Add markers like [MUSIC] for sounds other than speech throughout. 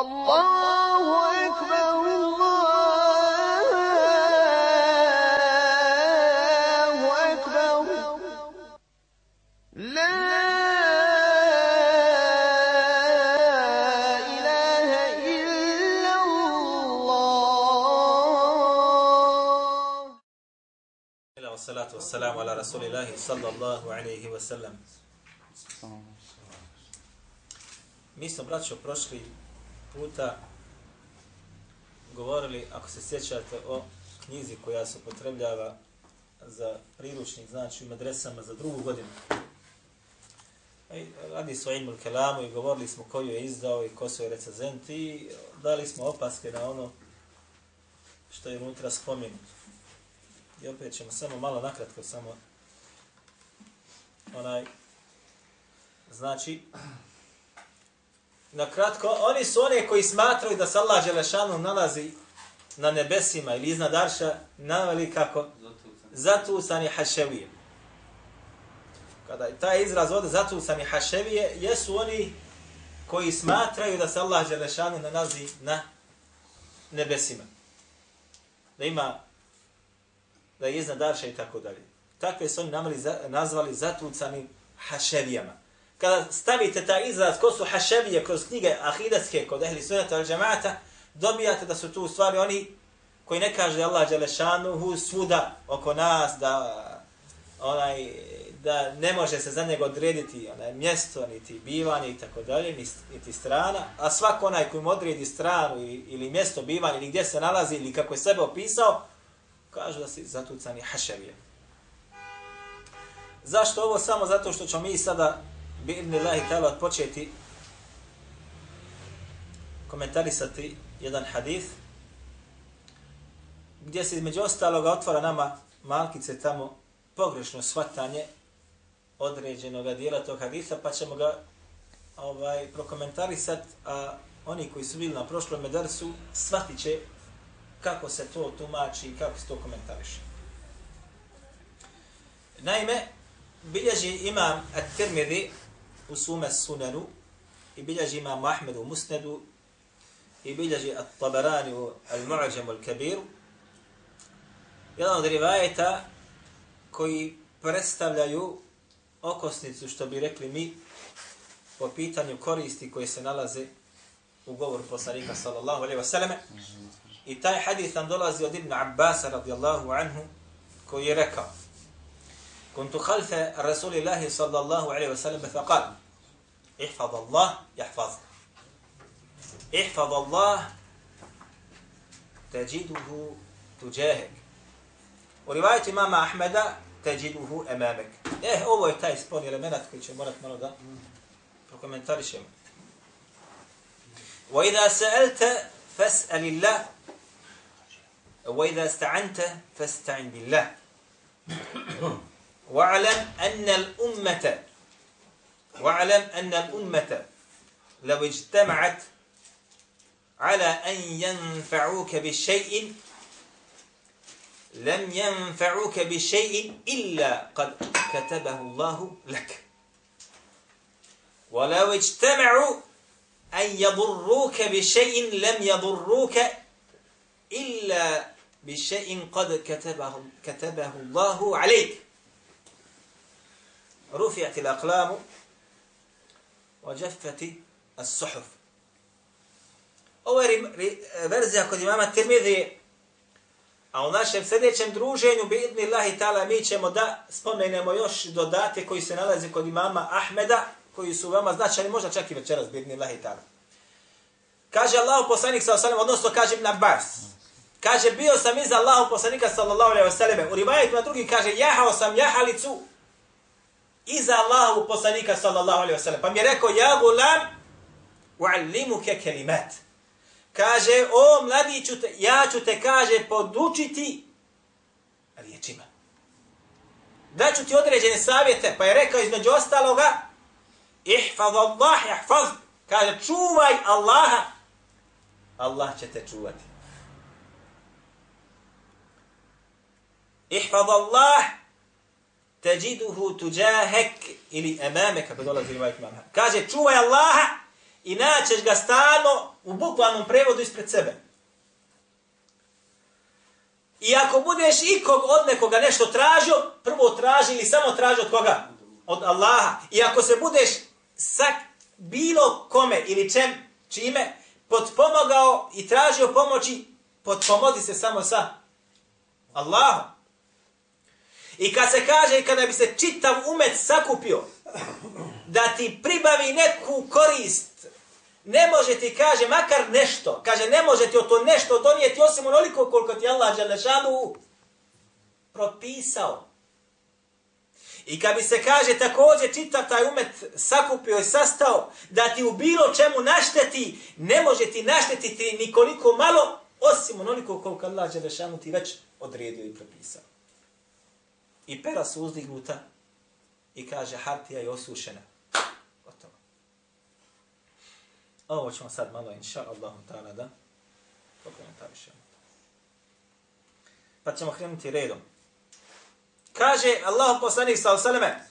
الله أكبر الله أكبر لا إله إلا الله. والصلاة والسلام على رسول الله صلى الله عليه وسلم. Mi smo, braćo, prošli puta govorili, ako se sjećate, o knjizi koja se upotrebljava za priručnik, znači u madresama za drugu godinu. E, radi se o Ilmul Kelamu i govorili smo koju je izdao i ko su je recenzenti i dali smo opaske na ono što je unutra spomenuto. I opet ćemo samo malo nakratko, samo onaj, znači, na kratko, oni su one koji smatraju da se Allah Đelešanu nalazi na nebesima ili iznad Arša, naveli kako? Zatucani haševije. Kada je taj izraz ovdje zatucani haševije, jesu oni koji smatraju da se Allah Đelešanu nalazi na nebesima. Da ima da je iznad Arša i tako dalje. Takve su oni namali, nazvali zatucani haševijama kada stavite taj izraz ko su haševije kroz knjige ahidatske kod ehli sunata al džemata, dobijate da su tu u stvari oni koji ne kaže Allah Đelešanuhu svuda oko nas da onaj da ne može se za njega odrediti onaj mjesto, niti bivanje i tako dalje, niti strana, a svako onaj koji mu odredi stranu ili mjesto bivanja ili gdje se nalazi ili kako je sebe opisao, kaže da si zatucani haševije. Zašto ovo? Samo zato što ćemo mi sada bi idni Allahi ta'ala odpočeti komentarisati jedan hadith gdje se između ostaloga otvara nama malkice tamo pogrešno shvatanje određenog dijela tog haditha, pa ćemo ga ovaj prokomentarisat, a oni koji su bili na prošlom medarsu shvatit će kako se to tumači i kako se to komentariše. Naime, bilježi imam at-Tirmidhi u sume sunanu i bilježi imam Ahmed u musnedu i bilježi at-Tabarani u al-Mu'ađam al-Kabiru. Jedan od rivajeta koji predstavljaju okosnicu, što bi rekli mi, po pitanju koristi koje se nalaze u govoru poslanika sallallahu alaihi wasallam. I taj hadith nam dolazi od Ibn Abbas radijallahu anhu koji je rekao كنت خلف رسول الله صلى الله عليه وسلم فقال احفظ الله يحفظك. احفظ الله تجده تجاهك. ورواية إمام أحمد تجده أمامك. إيه هو يتاي سبون يلمنات كي شمونت مرة ده prokomentari ćemo. وإذا سألت فاسأل الله وإذا استعنت فاستعن بالله. واعلم أن الأمة واعلم أن الأمة لو اجتمعت على أن ينفعوك بشيء لم ينفعوك بشيء إلا قد كتبه الله لك. ولو اجتمعوا أن يضروك بشيء لم يضروك إلا بشيء قد كتبه, كتبه الله عليك. رفعت الأقلام وجفت الصحف Ovo je verzija kod imama Tirmidhi, a u našem sljedećem druženju, bi idni Allahi ta'ala, mi ćemo da spomenemo još dodate koji se nalazi kod imama Ahmeda, koji su veoma značajni, možda čak i večeras, bi idni Allahi ta'ala. Kaže Allah poslanik sa osanem, odnosno kaže Ibn Abbas. Kaže, bio sam iza Allahu poslanika sallallahu alaihi wa sallam. U rivajetu na drugi kaže, jahao sam jahalicu iza Allahu poslanika sallallahu alaihi wasallam. Pa mi je rekao, ja gulam, uallimuke kelimat. Kaže, o mladiću, te, ja ću te, kaže, podučiti riječima. Da ću ti određene savjete, pa je rekao između ostaloga, ihfad Allah, ihfad. Kaže, čuvaj Allaha, Allah će te čuvati. Ihfad Allah, teđiduhu tuđahek ili emame, kako dolazi rivajt imam. Kaže, čuvaj Allaha i naćeš ga stalno u bukvalnom prevodu ispred sebe. I ako budeš ikog od nekoga nešto tražio, prvo traži ili samo traži od koga? Od Allaha. I ako se budeš sa bilo kome ili čem, čime, potpomogao i tražio pomoći, potpomodi se samo sa Allahom. I kad se kaže, kada bi se čitav umet sakupio, da ti pribavi neku korist, ne može ti, kaže, makar nešto, kaže, ne može ti o to nešto donijeti, osim onoliko koliko ti Allah Đalešanu propisao. I kad bi se kaže također čitav taj umet sakupio i sastao da ti u bilo čemu našteti, ne može ti naštetiti nikoliko malo, osim onoliko koliko Allah Đelešanu ti već odredio i propisao. I pera su uzdignuta i kaže hartija je osušena. Gotovo. Ovo ćemo sad malo, inša Allahum ta'ala, da pokomentarišemo. Pa ćemo krenuti redom. Kaže Allah poslanik sa osaleme,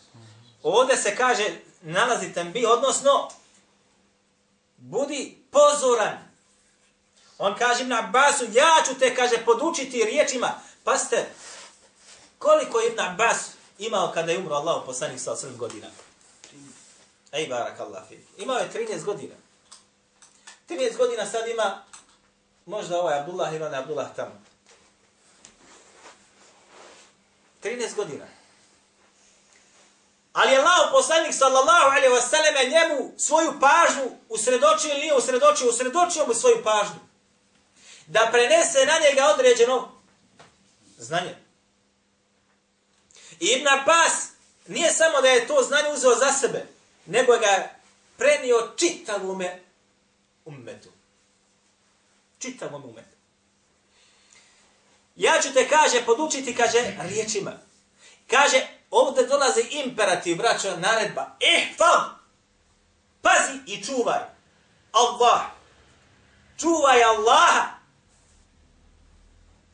ovdje se kaže, nalazi tembi, odnosno, budi pozoran. On kaže na Abbasu, ja ću te, kaže, podučiti riječima. Pa Koliko je Ibn Abbas imao kada je umro Allah poslanik sa osaleme godina? Ej, barak Allah. Imao je 13 godina. 13 godina sad ima, možda ovaj Abdullah ili onaj Abdullah tamo. 13 godina. Ali je Allah poslanik sallallahu alaihi wa sallam njemu svoju pažnju usredočio ili nije usredočio, usredočio mu svoju pažnju. Da prenese na njega određeno znanje. I Ibn Abbas nije samo da je to znanje uzeo za sebe, nego ga prenio čitavome ummetu. Čitavom ummetu. Ja ću te, kaže, podučiti, kaže, riječima. Kaže, ovdje dolazi imperativ, braćo, naredba. Ihfam! Pazi i čuvaj. Allah. Čuvaj Allaha.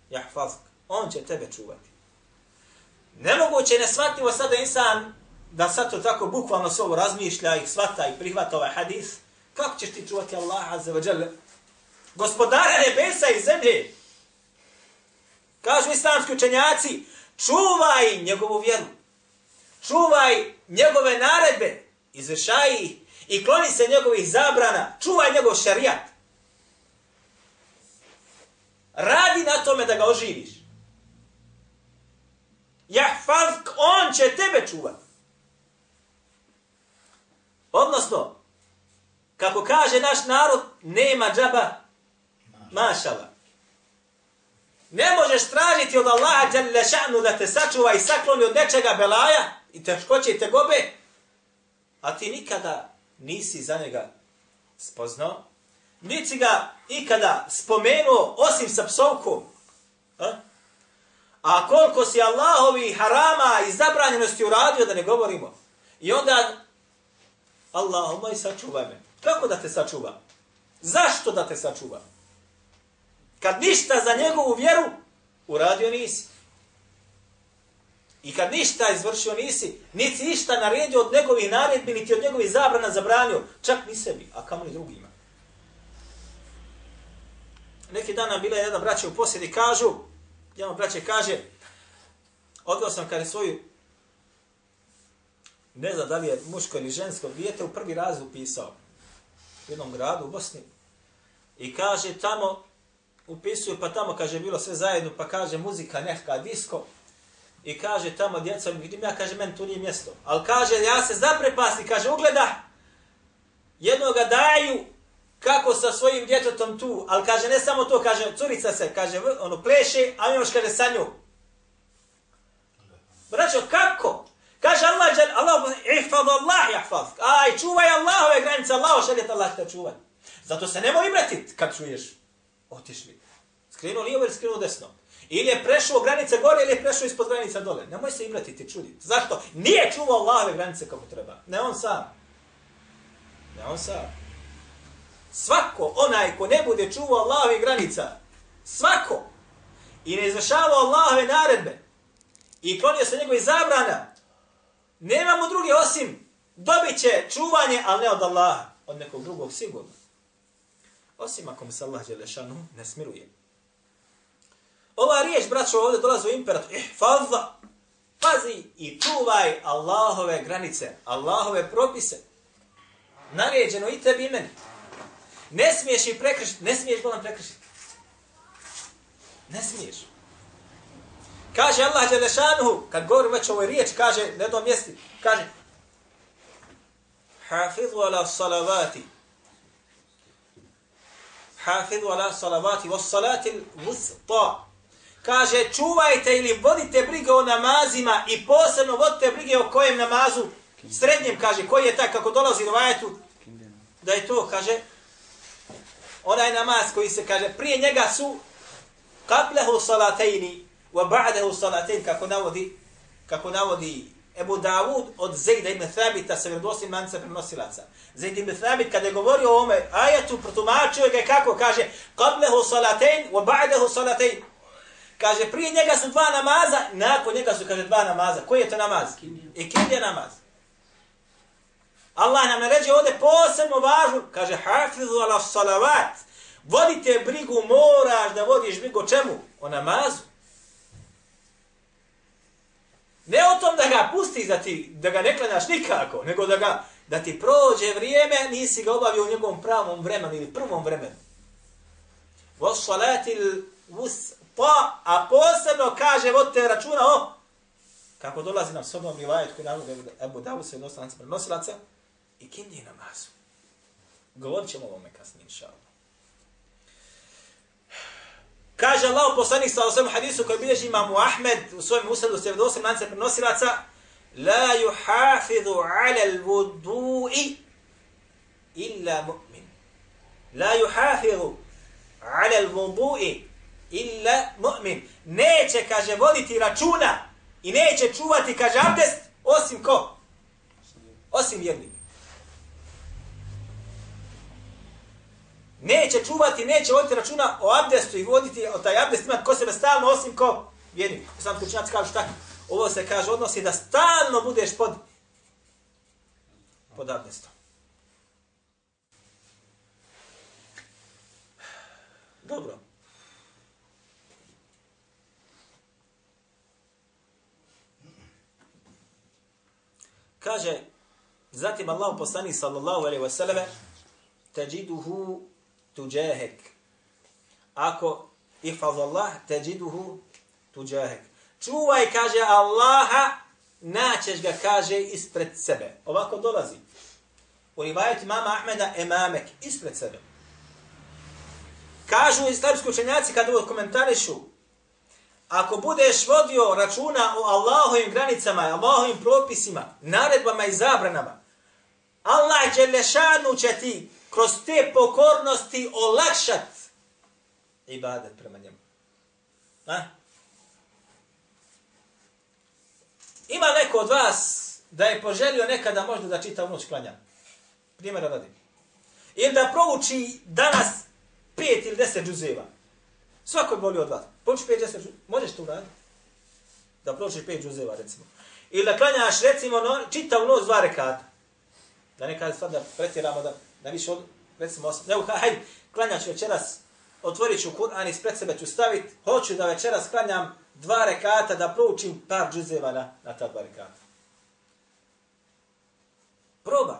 Jahfazk. On će tebe čuvati. Nemoguće, ne nesvatljivo sada insan da sad to tako bukvalno se ovo razmišlja i svata i prihvata ovaj hadis. Kako ćeš ti čuvati Allaha, azza wa jalla? Gospodara nebesa i zemlje. Kažu islamski učenjaci, čuvaj njegovu vjeru. Čuvaj njegove naredbe, izvršaj ih i kloni se njegovih zabrana. Čuvaj njegov šarijat. Radi na tome da ga oživiš. Jahfazk, on će tebe čuvati. Odnosno, kako kaže naš narod, nema džaba mašala. Ne možeš tražiti od Allaha dželle šanu da te sačuva i sakloni od nečega belaja i teškoće i tegobe, a ti nikada nisi za njega spoznao, niti ga ikada spomenuo osim sa psovkom. A? A koliko si Allahovi harama i zabranjenosti uradio da ne govorimo. I onda, Allahu moj sačuvaj me. Kako da te sačuva? Zašto da te sačuva? Kad ništa za njegovu vjeru uradio nisi. I kad ništa izvršio nisi, niti ništa naredio od njegovih naredbi, niti od njegovih zabrana zabranio, čak ni sebi, a kamo ni drugima. Neki dana bila je jedna braća u posjedi, kažu, jedan braće kaže, odveo sam kada svoju, ne znam da li je muško ili žensko, dijete u prvi raz upisao u jednom gradu u Bosni. I kaže tamo upisuju, pa tamo, kaže, bilo sve zajedno, pa kaže, muzika, neka, disko, i kaže, tamo djeca, vidim ja, kaže, meni tu nije mjesto. Ali kaže, ja se zaprepasti, kaže, ugleda, jednoga daju, kako sa svojim djetetom tu, ali kaže, ne samo to, kaže, curica se, kaže, ono, pleše, a on još kaže, sa njom. Braćo, kako? Kaže Allah, Allah, ihfad Allah, ihfad. Aj, čuvaj Allahove granice, Allah, šaljet Allah te čuvaj. Zato se nemoj imretit kad čuješ. Otišli. Skrenuo lijevo ili skrenuo desno. Ili je prešao granice gore ili je prešao ispod granica dole. Nemoj se imretiti, čuditi. Zašto? Nije čuvao Allahove granice kako treba. Ne on sam. Ne on sam. Svako, onaj ko ne bude čuvao Allahove granica, svako, i ne izvršavao Allahove naredbe, i klonio se njegove zabrana, nemamo druge osim, dobit će čuvanje, ali ne od Allaha. od nekog drugog sigurno. Osim ako mu se Allah Đelešanu ne smiruje. Ova riječ, braćo, ovdje dolazi u imperatu. Ihfadha. Pazi i čuvaj Allahove granice, Allahove propise. Naređeno i tebi i meni. Ne smiješ i prekršiti, ne smiješ bolan prekršiti. Ne smiješ. Kaže Allah Đelešanuhu, kad govori već ovoj riječ, kaže, na jednom mjesti, kaže, Hafidhu ala salavati, Hafidhu ala salavati, was salati vusta. Kaže, čuvajte ili vodite brige o namazima i posebno vodite brige o kojem namazu, srednjem, kaže, koji je taj, kako dolazi do vajetu, da je to, kaže, onaj namaz koji se, kaže, prije njega su qablahu salatejni, wa ba'dahu salatain kako navodi kako navodi Ebu Davud od Zejda ibn Thabita sa vjerodostojnim manca prenosilaca. Zejd ibn Thabit kada je govorio o ome ajetu, protumačio ga kako kaže qablahu salatain wa ba'dahu salatain. Kaže prije njega su dva namaza, nakon njega su kaže dva namaza. Koji je to namaz? Ikindija je namaz? Allah nam naređe ovdje posebno važno, kaže hafizu ala salavat. Vodite brigu, moraš da vodiš brigu o čemu? O namazu. Ne o tom da ga pusti da, ti, da ga ne klanjaš nikako, nego da ga da ti prođe vrijeme, nisi ga obavio u njegovom pravom vremenu ili prvom vremenu. Vos salatil us pa, a posebno kaže, vodite računa o, kako dolazi nam sobom rivajet koji navode Ebu Davu se jednostavnice prenosilaca, i kindi namazu. Govorit ćemo o ovome kasnije, inša Allah. Kaže Allah poslanik sa osam hadisu koji bilježi imamu Ahmed u svojem usadu se vdo lance prenosilaca La yuhafidhu ala l-vudu'i illa mu'min. La yuhafidhu ala l-vudu'i illa mu'min. Neće, kaže, voditi računa i neće čuvati, kaže, abdest, osim ko? Osim vjernik. Neće čuvati, neće voditi računa o abdestu i voditi o taj abdest imati ko sebe stalno osim ko vjernik. Sam kućinac kažu šta? Ovo se kaže odnosi da stalno budeš pod pod abdestom. Dobro. Kaže, zatim Allah poslani sallallahu alaihi wa sallam, teđiduhu tuđehek. Ako ihfaz Allah, teđiduhu tuđehek. Čuvaj, kaže Allaha, naćeš ga, kaže, ispred sebe. Ovako dolazi. U rivajetu mama Ahmeda, emamek, ispred sebe. Kažu islamski učenjaci kada ovo komentarišu, ako budeš vodio računa o Allahovim granicama, Allahovim propisima, naredbama i zabranama, Allah će lešanu će ti kroz te pokornosti olakšat ibadet prema njemu. Na? Ima neko od vas da je poželio nekada možda da čita u noć klanja. Primjera radi. Ili da prouči danas pet ili deset džuzeva. Svako je volio od vas. Prouči pet deset džuzeva. Možeš to uraditi? Da proučiš pet džuzeva, recimo. Ili da klanjaš, recimo, no, čita u noć dva rekata. Da ne kada sad da pretjeramo da da više od, recimo, osam, evo, hajde, klanjaću večeras, otvorit ću Kur'an ispred sebe ću staviti, hoću da večeras klanjam dva rekata, da proučim par džuzeva na, na ta dva rekata. Probaj.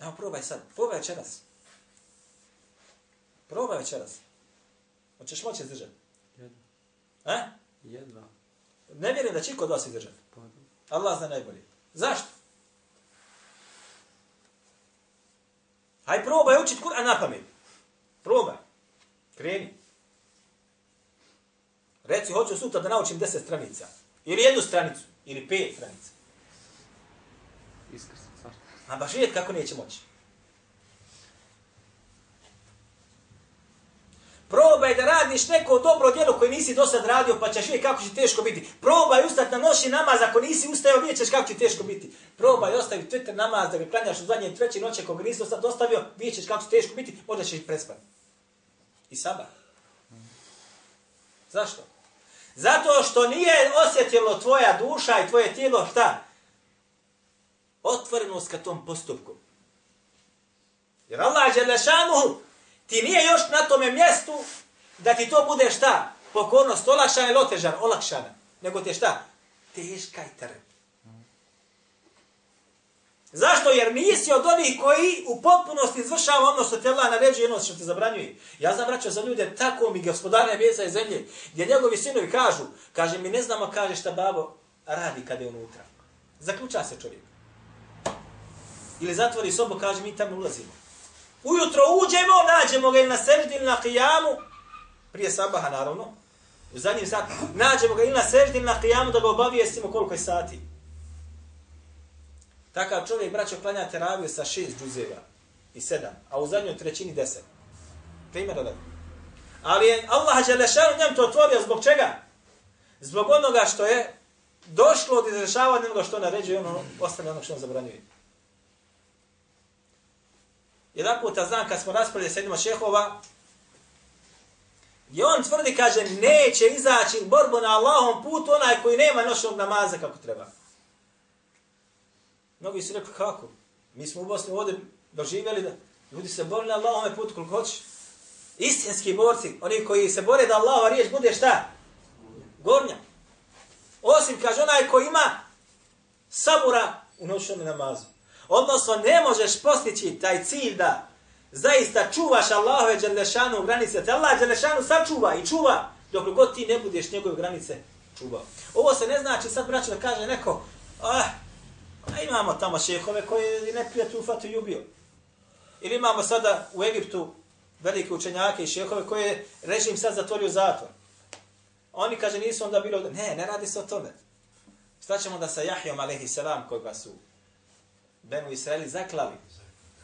Evo, probaj sad. Probaj večeras. Probaj večeras. Hoćeš moći izdržati? Jedva. E? Jedva. Ne vjerujem da će kod vas izdržati. Pa, Allah zna najbolje. Zašto? Haj probaj učit Kur'an na pamet. Probaj. Kreni. Reci, hoću sutra da naučim deset stranica. Ili jednu stranicu. Ili pet stranica. iskrsa, car. A baš vidjeti kako neće moći. Probaj da radiš neko dobro djelo koje nisi do sad radio, pa ćeš vidjeti kako će teško biti. Probaj ustati na noći namaz, ako nisi ustajao, vidjet ćeš kako će teško biti. Probaj ostavi Twitter namaz da ga klanjaš u zadnje treće noće, ako ga nisi do ostavio, vidjet ćeš kako će teško biti, onda ćeš prespati. I sabah. Zašto? Zato što nije osjetilo tvoja duša i tvoje tijelo šta? Otvorenost ka tom postupku. Jer Allah je Đelešanuhu ti nije još na tome mjestu da ti to bude šta? Pokornost olakšana ili otežana? Olakšana. Nego ti je šta? Teška i trb. Zašto? Jer nisi od onih koji u potpunosti izvršava ono što te Allah naređuje i ono što te zabranjuje. Ja znam vraćao za ljude tako mi gospodarne vjeza i zemlje, gdje njegovi sinovi kažu, kaže mi ne znamo kaže šta babo radi kada je unutra. Zaključa se čovjek. Ili zatvori sobu, kaže mi tamo ulazimo. Ujutro uđemo, nađemo ga ili na seždi ili na kijamu, prije sabaha naravno, u zadnjim sati, nađemo ga ili na seždi ili na kijamu da ga obavijestimo koliko je sati. Takav čovjek, braćo, klanja teraviju sa šest džuzeva i sedam, a u zadnjoj trećini deset. Primjer da. Ali je Allah Đelešanu njem to otvorio zbog čega? Zbog onoga što je došlo od izrešavanja onoga što naređuje ono, ostane ono što on zabranjuje. Jedan puta znam kad smo raspravili sa jednima šehova, gdje on tvrdi, kaže, neće izaći borbu na Allahom putu onaj koji nema noćnog namaza kako treba. Mnogi su rekli, kako? Mi smo u Bosni ovdje doživjeli da ljudi se borili na Allahome putu koliko hoće. Istinski borci, oni koji se bore da Allahova riječ bude šta? Gornja. Osim, kaže, onaj koji ima sabura u noćnom namazu. Odnosno, ne možeš postići taj cilj da zaista čuvaš Allahove Đelešanu granice. Te Allah Đelešanu sačuva i čuva dok god ti ne budeš njegove granice čuvao. Ovo se ne znači, sad braću da kaže neko, ah, a imamo tamo šehove koji ne prijatelj u fatu ubio. Ili imamo sada u Egiptu velike učenjake i šehove koje režim sad zatvorio zatvor. Oni kaže nisu onda bilo, ne, ne radi se o tome. Šta ćemo da sa Jahjom, alaihi salam koga su Benu Israeli zaklali.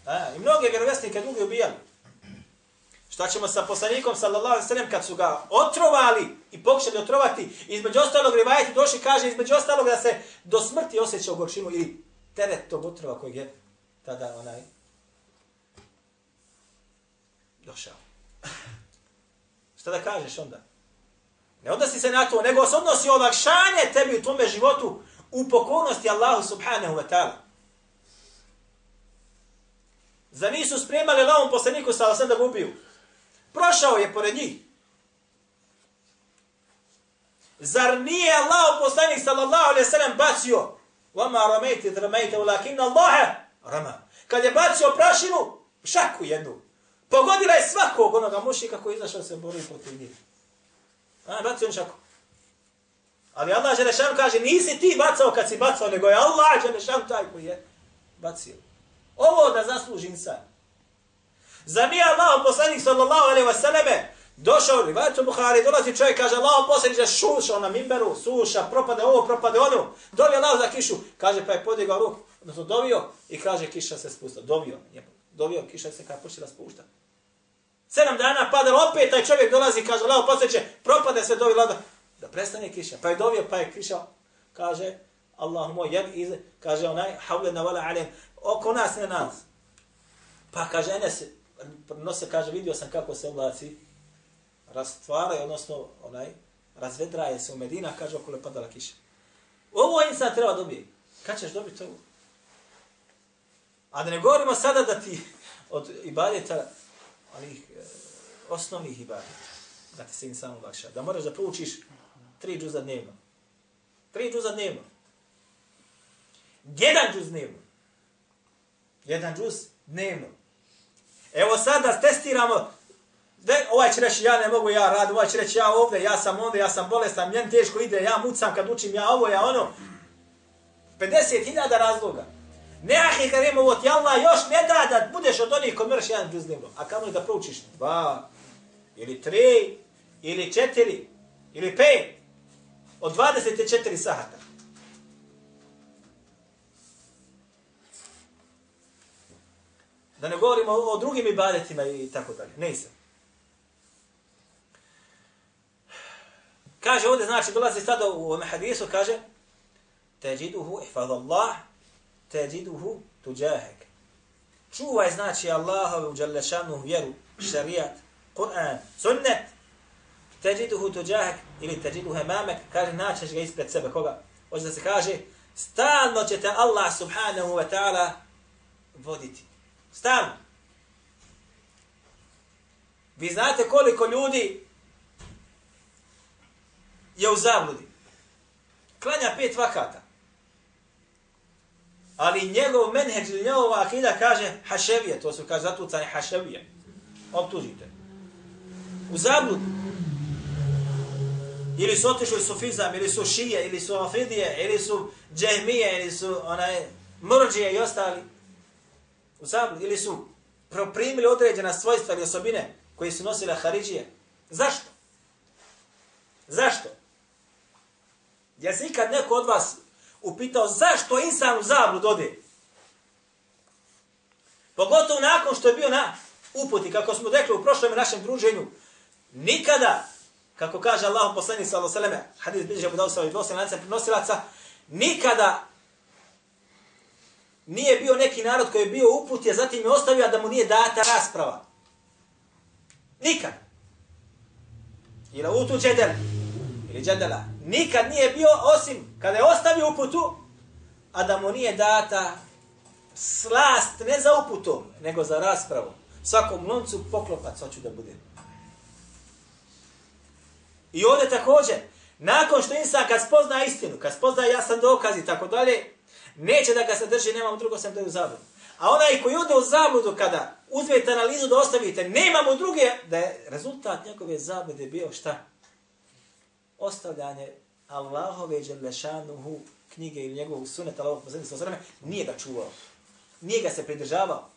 A, I mnoge vjerovjesnike drugi ubijali. Šta ćemo sa poslanikom sallallahu alejhi ve sellem kad su ga otrovali i pokušali otrovati, između ostalog rivajeti došli kaže između ostalog da se do smrti osjeća u gorčinu ili teret tog otrova kojeg je tada onaj došao. [LAUGHS] Šta da kažeš onda? Ne odnosi se na to, nego se odnosi olakšanje tebi u tome životu u pokornosti Allahu subhanahu wa ta'ala. Za nisu spremali lavom poslaniku sa sam da ga ubiju. Prošao je pored njih. Zar nije Allah poslanik sallallahu alaihi sallam bacio Vama ramejte dramejte ulakin Allahe rama. Kad je bacio prašinu, šaku jednu. Pogodila je svakog onoga mušika koji izašao se bori protiv njih. A, bacio on šaku. Ali Allah Želešan kaže, nisi ti bacao kad si bacao, nego je Allah Želešan taj koji je bacio. Ovo da zasluži insan. Za nije Allah poslanik sallallahu alaihi wasallam došao u rivajtu Buhari, dolazi čovjek, kaže Allah poslanik je šušao na mimberu, suša, propade ovo, propade ono, dovio Allah za kišu, kaže pa je podigao ruku, odnosno dovio i kaže kiša se spusta, dovio, je, dovio, kiša se kada počela spuštati. Sedam dana padalo, opet taj čovjek dolazi kaže Allah poslanik propade se dovio lada, da prestane kiša, pa je dovio, pa je kiša, kaže Allah moj, jed, iz, kaže onaj, havle na vala alem, oko nas, ne nas. Pa kaže, Enes, nose, kaže, vidio sam kako se oblaci rastvaraju, odnosno, onaj, razvedraje se u Medina, kaže, okolo je padala kiša. Ovo insan treba dobije. Kad ćeš dobiti ovo? A da ne govorimo sada da ti od ibadeta, onih e, osnovnih ibadeta, da ti se insan ulakša, da moraš da proučiš tri džuza dnevno. Tri džuza dnevno. Jedan džuz dnevno. Jedan džuz dnevno. Evo sad da testiramo, de, ovaj će reći ja ne mogu, ja radim, ovaj će reći ja ovdje, ja sam ovdje, ja sam bolestan, mjen teško ide, ja mucam kad učim, ja ovo, ja ono. 50.000 razloga. Ne ahi karim, ovo ti Allah još ne da da budeš od onih koji mrš jedan džuz dnevno. A kamo da proučiš? Dva, ili tri, ili četiri, ili pet. Od 24 sahata. Da ne govorimo o, o drugim ibadetima i tako dalje. Ne se. Kaže ovdje, znači, dolazi sada u ovome hadisu, kaže Teđiduhu ihfadallah, teđiduhu tuđahek. Čuvaj, znači, Allahovu uđalešanu vjeru, šarijat, Kur'an, sunnet, teđiduhu tuđahek ili teđiduhu emamek, kaže, naćeš ga ispred sebe. Koga? Hoće da se kaže, stalno će te Allah subhanahu wa ta'ala voditi. Stan. Vi znate koliko ljudi je u zabludi. Klanja pet vakata. Ali njegov menheđ ili njegova akida kaže haševije, to su kaže zatucani haševije. Optužite. U zabludi. Ili su otišli sufizam, ili su šije, ili su afidije, ili su džehmije, ili su onaj, mrđije i ostali. U zabludi. Ili su proprimili određena svojstva ili osobine koje su nosile Haridžije. Zašto? Zašto? Ja se ikad neko od vas upitao zašto insan u zablud ode? Pogotovo nakon što je bio na uputi, kako smo rekli u prošlom našem druženju, nikada, kako kaže Allah poslanik sallallahu alejhi ve selleme, hadis bilježi Abu Dawud i dvosan lanca prenosilaca, nikada nije bio neki narod koji je bio uput, a zatim je ostavio da mu nije data rasprava. Nikad. Ila utu džedel. Ili džedela. Nikad nije bio osim kada je ostavio uputu, a da mu nije data slast ne za uputom, nego za raspravu. Svakom loncu poklopac hoću da budem. I ovdje također, nakon što insan kad spozna istinu, kad spozna jasan dokaz i tako dalje, neće da ga sadrži, nemamo drugo sem da je u zabludu. A onaj koji ode u zabludu kada uzmete analizu da ostavite, nemamo druge, da je rezultat njegove zablude bio šta? Ostavljanje Allahove dželešanuhu knjige ili njegovog suneta, Allahog posljednika sa nije ga čuvao. Nije ga se pridržavao.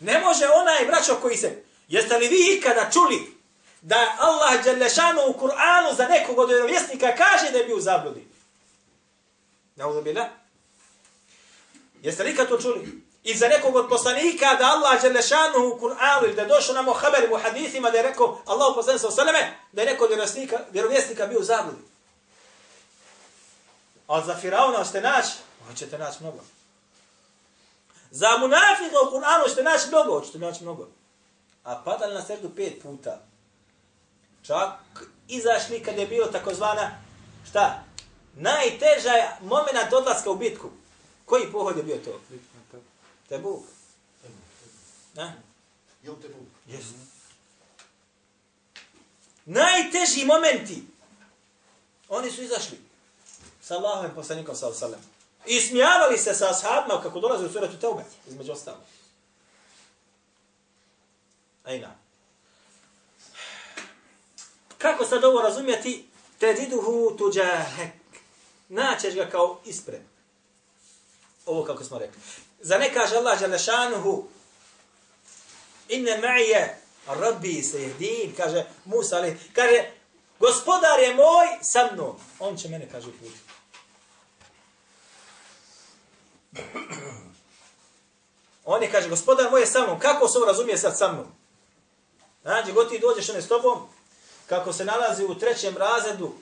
Ne može onaj braćo koji se, jeste li vi ikada čuli da Allah Đelešanu u Kur'anu za nekog od vjerovjesnika kaže da je bio u zabludi? Nauzu bila. Jeste li to čuli? I za nekog od poslanika da Allah Đelešanu u Kur'anu ili da je došao nam u haberim u hadithima da je rekao Allah poslanik sa osaleme da je neko od vjerovjesnika bio u zabludi. A za Firauna ste naći, hoćete naći mnogo. Za munafika u Kur'anu ćete naći mnogo, hoćete naći mnogo. A padali na srdu pet puta. Čak izašli kad je bilo takozvana, šta? Najteža moment odlaska u bitku. Koji pohod je bio to? Tebuk. Na? Jel te Bog? Yes. Najteži momenti. Oni su izašli sa Allahovim poslanikom sa Osalem. I smijavali se sa ashabima kako dolaze u suratu Teube, između ostalo. Ajna. Kako sad ovo razumijeti? Tediduhu tuđahek. Naćeš ga kao ispred. Ovo kako smo rekli. Za ne kaže Allah Želešanuhu, Inne ma'ije Rabbi se jedin, kaže Musa, ali kaže, gospodar je moj sa mnom. On će mene, kaže, uputiti. On je, kaže, gospodar moj je sa mnom. Kako se ovo razumije sad sa mnom? Znači, god ti dođeš one s tobom, kako se nalazi u trećem razredu,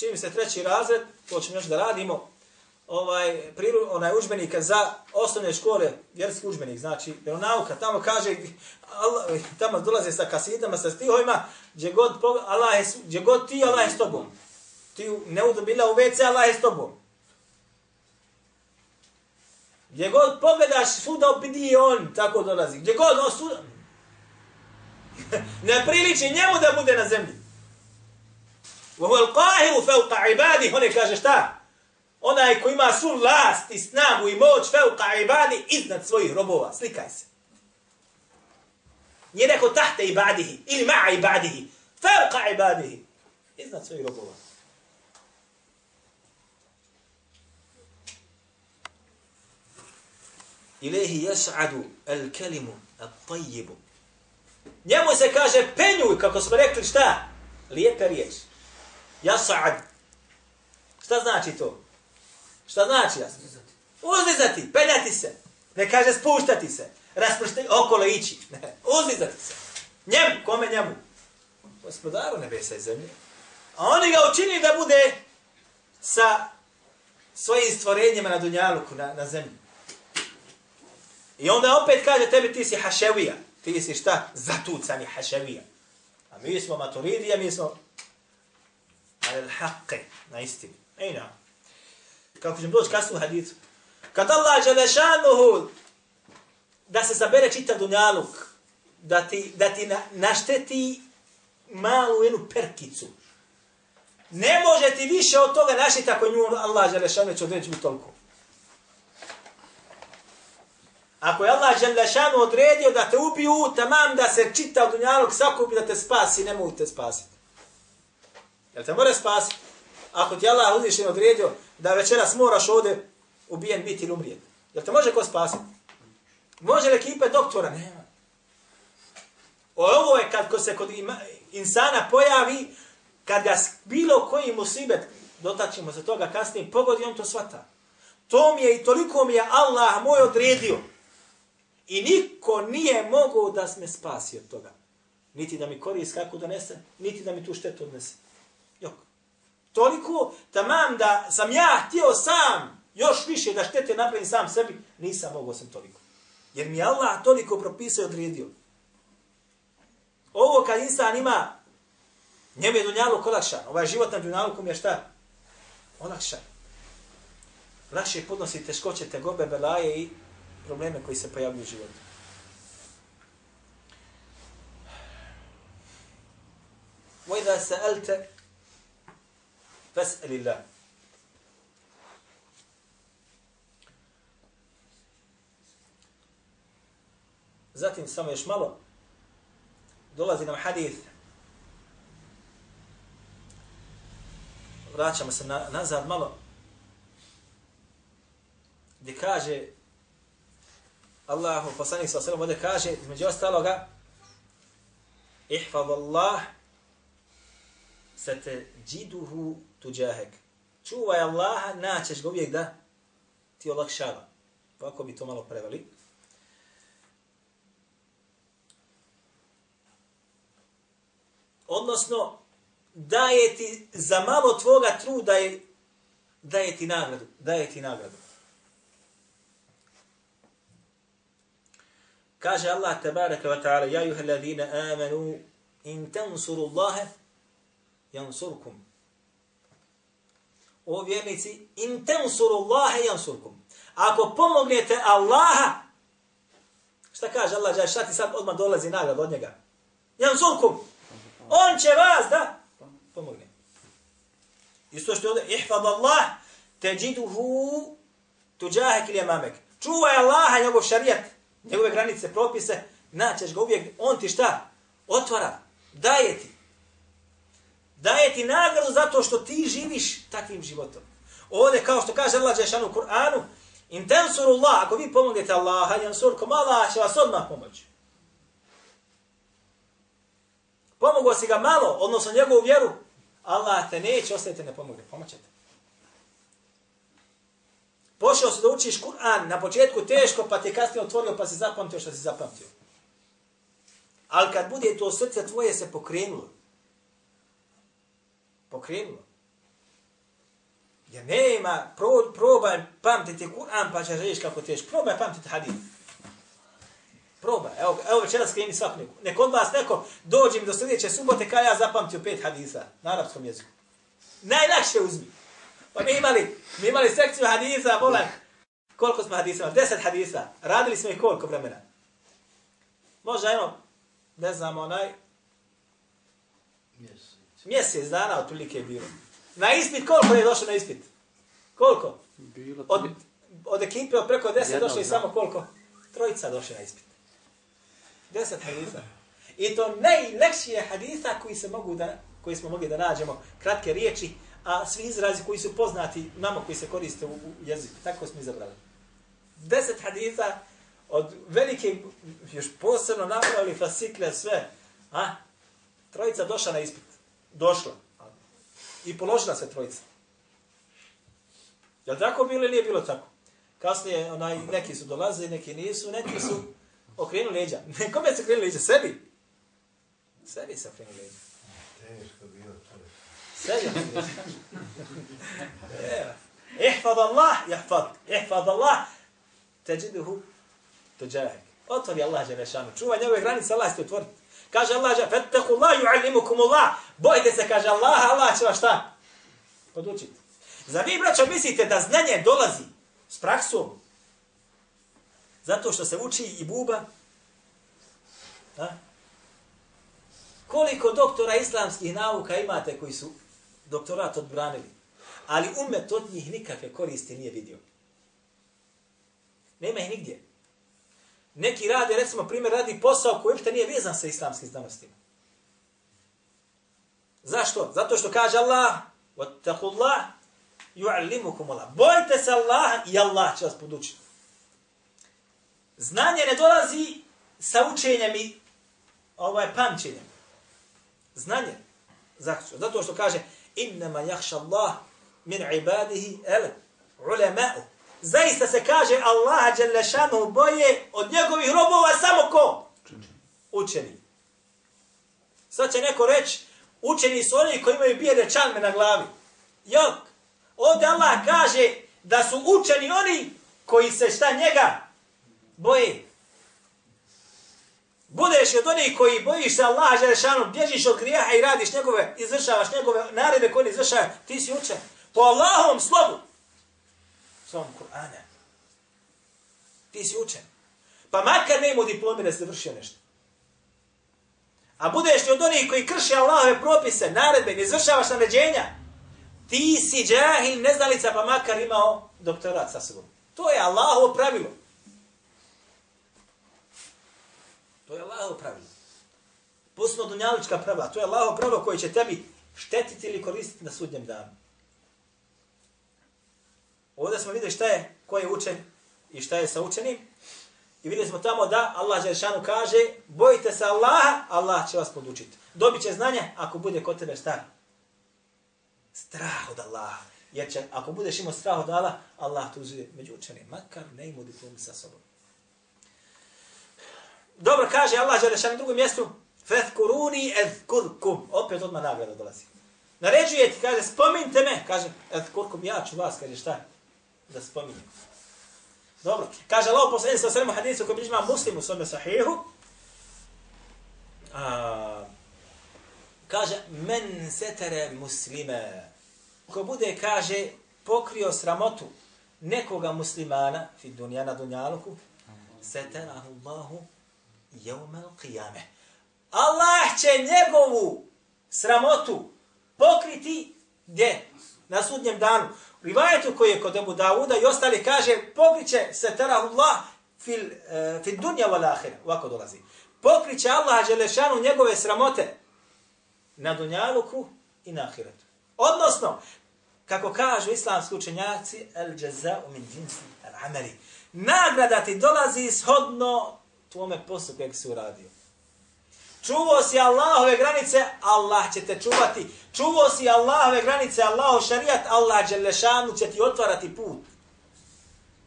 čim se treći razred, to ćemo još da radimo, ovaj priru, onaj udžbenik za osnovne škole, vjerski udžbenik, znači nauka tamo kaže Allah, tamo dolaze sa kasidama, sa stihovima, gdje god, Allah je, gdje god ti, Allah je s tobom. Ti ne udobila u WC, Allah je s tobom. Gdje god pogledaš, svuda opidi on, tako dolazi. Gdje god on svuda... [LAUGHS] ne priliči njemu da bude na zemlji. Wa huwa al-qahiru fawqa ibadi, kaže šta? onaj ko ima svu vlast i snagu i moć feuka ibadi iznad svojih robova. Slikaj se. Nije neko tahte ibadihi ili ma'a ibadihi. Feuka ibadihi. Iznad svojih robova. Ilehi jes'adu al kelimu al tajibu. Njemu se kaže penjuj, kako smo rekli šta? Lijepe riječi. Jas'ad. Šta znači to? Šta znači jasno? Uzlizati, penjati se. Ne kaže spuštati se. Raspršti, okolo ići. [LAUGHS] Ne, uzlizati se. Njemu, kome njemu? Gospodaru nebesa i zemlje. A oni ga učini da bude sa svojim stvorenjima na dunjaluku, na, na zemlji. I onda opet kaže tebi ti si haševija. Ti si šta? Zatucani haševija. A mi smo maturidija, mi smo al haqe, na istini. Ejna kako ćemo doći kasnu hadithu. Kad Allah Đelešanuhu da se sabere čita dunjaluk da ti, da ti na, našteti malu jednu perkicu. Ne može ti više od toga našiti ako nju Allah Želešanu će određiti toliko. Ako je Allah Želešanu odredio da te ubiju, tamam da se čita dunjaluk sakupi da te spasi, ne mogu te spasiti. Jel te more spasiti? Ako ti Allah uzvišen odredio da večeras moraš ovdje ubijen biti ili umrijeti. Jel te može ko spasiti? Može li ekipe doktora? Nema. Ovo je kad ko se kod ima, insana pojavi, kad ga bilo koji musibet, dotačimo se toga kasnije, pogodi, on to svata. To mi je i toliko mi je Allah moj odredio. I niko nije mogao da me spasi od toga. Niti da mi korist kako donese, niti da mi tu štetu odnese. Jok. Toliko, tamam da sam ja htio sam još više da štete napravim sam sebi, nisam mogao sam toliko. Jer mi Allah toliko propisao i odredio. Ovo kad insan ima, njemu je dunjaluk olakšan. Ovaj život na dunjalukom je šta? Olakšan. Lakše podnosi teškoće, tegobe, belaje i probleme koji se pojavljuju u životu. وَإِذَا سَأَلْتَ Fes'eli Zatim samo još malo. Dolazi nam hadith. Vraćamo se na, nazad malo. Gdje kaže Allahu poslanik sa selam ode kaže između ostaloga ihfaz Allah sete tuđahek čuvaj Allaha naćeš ga uvijek da ti olakšava ovako bi to malo preveli odnosno daje ti za malo tvoga truda je daje ti nagradu, daje ti nagradu. Kaže Allah tabaraka wa ta'ala, ja juha ladhina amanu, in tansuru Allahe, jansurkum. O vjernici, in tensuru Allahe, jansurkum. Ako pomognete Allaha, šta kaže Allah, šta ti sad odmah dolazi nagrad od njega? Jansurkum. On će vas da pomogne. Isto što je ovdje, ihfad Allah, teđiduhu tuđahek ili mamek. Čuvaj Allaha, njegov šarijat, njegove granice, propise, naćeš ga uvijek, on ti šta? Otvara, daje ti. Daje ti nagradu zato što ti živiš takvim životom. Ovdje, kao što kaže Allah Žešanu u Kur'anu, intensurullah, ako vi pomognete Allaha, jansurkom, Allah će vas odmah pomoći. Pomogao si ga malo, odnosno njegovu vjeru, Allah te neće ostaviti ne pomogne, pomoćete. Pošao si da učiš Kur'an, na početku teško, pa te kasnije otvorio, pa si zapamtio što si zapamtio. Ali kad bude to srce tvoje se pokrenulo, pokrenulo, jer nema, pro, probaj pamtiti Kur'an, pa ćeš reći kako teško. Probaj pamtiti hadith. Probaj. Evo, evo večeras kreni svak neko. Nek od vas neko dođe mi do sljedeće subote kada ja zapamtio pet hadisa na arapskom jeziku. Najlakše uzmi. Pa mi imali, mi imali sekciju hadisa, volan. Koliko smo hadisa imali? Deset hadisa. Radili smo ih koliko vremena? Možda jedno, ne znam, onaj... Mjesec. Mjesec dana otprilike je bilo. Na ispit, koliko je došlo na ispit? Koliko? Bilo od, od ekipe od preko deset došli samo koliko? Trojica došli na ispit. Deset hadisa. I to najlekšije hadisa koji se mogu da, koji smo mogli da nađemo, kratke riječi, a svi izrazi koji su poznati nama koji se koriste u, u jeziku. Tako smo izabrali. Deset hadisa od velike, još posebno napravili fasikle sve. A? Trojica došla na ispit. Došla. I položila se trojica. Je li tako bilo ili nije bilo tako? Kasnije onaj, neki su dolazili, neki nisu, neki su okrenu leđa. [LAUGHS] Kome se okrenu leđa? Sebi. Sebi se okrenu leđa. Teško bilo to. Sebi. Ihfad Allah, jahfad. Ihfad Allah, teđiduhu, tuđahek. Otvori Allah Đelešanu. Čuvaj njegove granice, Allah ste otvoriti. Kaže Allah, fettehu Allah, ju'allimukum Allah. Bojte se, kaže Allah, Allah će vas šta? Podučiti. Za vi, braćo, mislite da znanje dolazi s praksom, Zato što se uči i buba A? Koliko doktora islamskih nauka imate koji su doktorat odbranili, ali umet od njih nikakve koristi nije vidio. Nema ih nigdje. Neki rade, recimo, primjer, radi posao koji uopšte nije vezan sa islamskim znanostima. Zašto? Zato što kaže Allah, وَتَّقُوا اللَّهِ يُعَلِّمُكُمُ اللَّهِ Bojte se Allaha i Allah će vas podučiti. Znanje ne dolazi sa učenjem i ovaj pamćenjem. Znanje. Zašto? Zato što kaže innama yakhsha Allah min ibadihi al ulama. Zaista se kaže Allah dželle boje od njegovih robova samo ko? Učeni. Sad će neko reći, učeni su oni koji imaju bijele čalme na glavi. Jok, ovdje Allah kaže da su učeni oni koji se šta njega boje. Budeš od onih koji bojiš se Allaha Želešanu, bježiš od grijeha i radiš njegove, izvršavaš njegove naredbe koje izvršava, ti si učen. Po Allahovom slobu. Slovom Kur'ana. Ti si učen. Pa makar ne imao diplome da se vršio nešto. A budeš li od onih koji krše Allahove propise, naredbe, ne izvršavaš naređenja, ti si džahil, neznalica, pa makar imao doktorat sa sobom. To je Allahovo pravilo. To je Allahovo pravilo. Pustno dunjalička pravila. To je Allahovo pravilo koje će tebi štetiti ili koristiti na sudnjem danu. Ovdje smo vidjeli šta je, ko je učen i šta je sa učenim. I vidjeli smo tamo da Allah Žešanu kaže, bojite se Allaha, Allah će vas podučiti. Dobit će znanje ako bude kod tebe šta? Strah od Allaha. Jer će, ako budeš imao strah od Allaha, Allah tu uzuje među učenim. Makar ne imao diplomi sa sobom. Dobro kaže Allah Žešanu na drugom mjestu, Fethkuruni ezkurkum. Opet odmah nagrada dolazi. Naređuje ti, kaže, spominjte me. Kaže, ezkurkum, ja ću vas, kaže, šta? Da spominje. Dobro. Kaže Allah poslani sa svema hadisu koji bližima muslim u svome sahihu. A, kaže, men setere muslime. Ko bude, kaže, pokrio sramotu nekoga muslimana, fi dunja na dunjaluku, seterahu Allahu jeumel qiyame. Allah će njegovu sramotu pokriti gdje? Na sudnjem danu. Rivajetu koji je kod Ebu Davuda i ostali kaže pokriće se terahullah fil, eh, uh, fil dunja wal ahira. Ovako dolazi. Pokriće Allah Đelešanu njegove sramote na dunjaluku i na ahiretu. Odnosno, kako kažu islamski učenjaci, el jaza min jinsi al amali. Nagrada ti dolazi shodno tvome poslu kojeg si uradio. Čuvao si Allahove granice, Allah će te čuvati. Čuvao si Allahove granice, Allahov šarijat, Allah Đelešanu će ti otvarati put.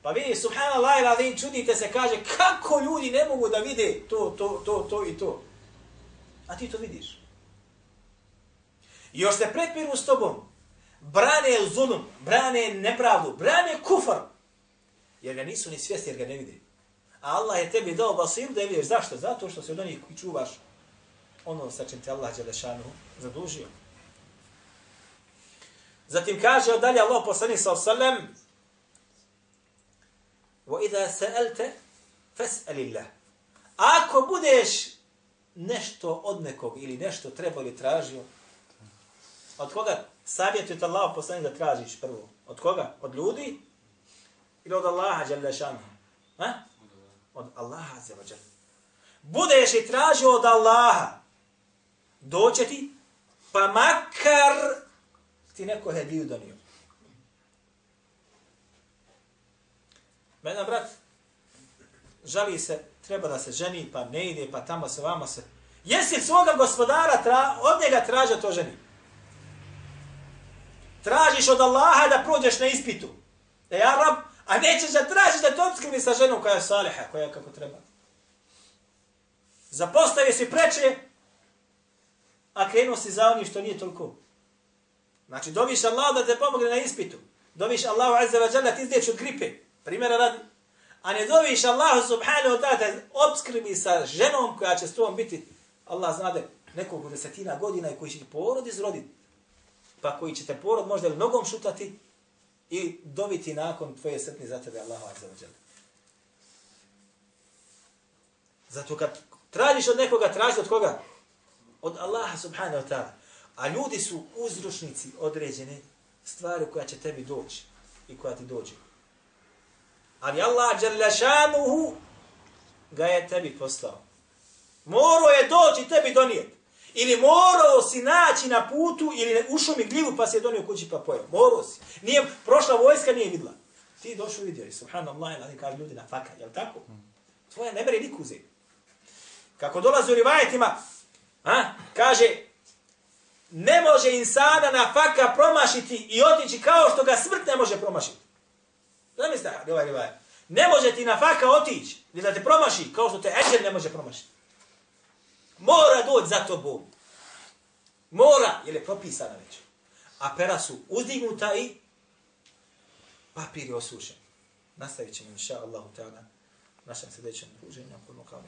Pa vi, subhanallah i radin, čudite se, kaže, kako ljudi ne mogu da vide to, to, to, to i to. A ti to vidiš. I još se prepiru s tobom. Brane zulum, brane nepravdu, brane kufar. Jer ga nisu ni svjesni, jer ga ne vide. A Allah je tebi dao basir da vidiš. Zašto? Zato što se od onih čuvaš ono sa čim te Allah Đelešanu zadužio. Zatim kaže od dalje Allah poslanih sa osallam وَإِذَا سَأَلْتَ فَسْأَلِ اللَّهِ Ako budeš nešto od nekog ili nešto treba ili tražio, od koga savjetuje te Allah poslanih da tražiš prvo? Od koga? Od ljudi? Ili od Allaha Đelešanu? Ha? Od Allaha Đelešanu. Budeš i tražio od Allaha, doće ti, pa makar ti neko hediju donio. Mena brat, žali se, treba da se ženi, pa ne ide, pa tamo se, vamo se. Jesi svoga gospodara, tra, od njega traža to ženi? Tražiš od Allaha da prođeš na ispitu. Da ja rab, a nećeš da tražiš da te obskrbi sa ženom koja je saliha, koja je kako treba. Zapostavi si preče, a krenuo si za onim što nije toliko. Znači, doviš Allah da te pomogne na ispitu. Doviš Allahu azza wa jalla ti izdeći od gripe. Primjera radi. A ne doviš Allahu subhanahu wa ta'ala da obskrbi sa ženom koja će s tobom biti, Allah zna da nekog desetina godina i koji će ti porod izroditi. Pa koji će te porod možda ili nogom šutati i dobiti nakon tvoje srtni za tebe Allahu azza wa jalla. Zato kad Tražiš od nekoga, tražiš od koga? Od Allaha subhanahu wa ta'ala. A ljudi su uzročnici određene stvari koja će tebi doći i koja ti dođe. Ali Allah dželašanuhu ga je tebi poslao. Morao je doći tebi donijeti. Ili morao si naći na putu ili u šumi gljivu pa si je donio kući pa pojeo. Morao si. Nije, prošla vojska nije vidla. Ti došao vidio i subhanallah, ali kaže ljudi na faka, jel tako? Tvoje ne bere nikuze. Kako dolazi u rivajetima, a, kaže, ne može insana na faka promašiti i otići kao što ga smrt ne može promašiti. Zamislite ovaj rivajet. Ne može ti na faka otići, ni da te promaši, kao što te eđer ne može promašiti. Mora doći za tobom. Mora, jer je propisana već. A pera su uzdignuta i papir je osušen. Nastavit ćemo, inša Allahu ta'ala, našem sljedećem druženju. mu kao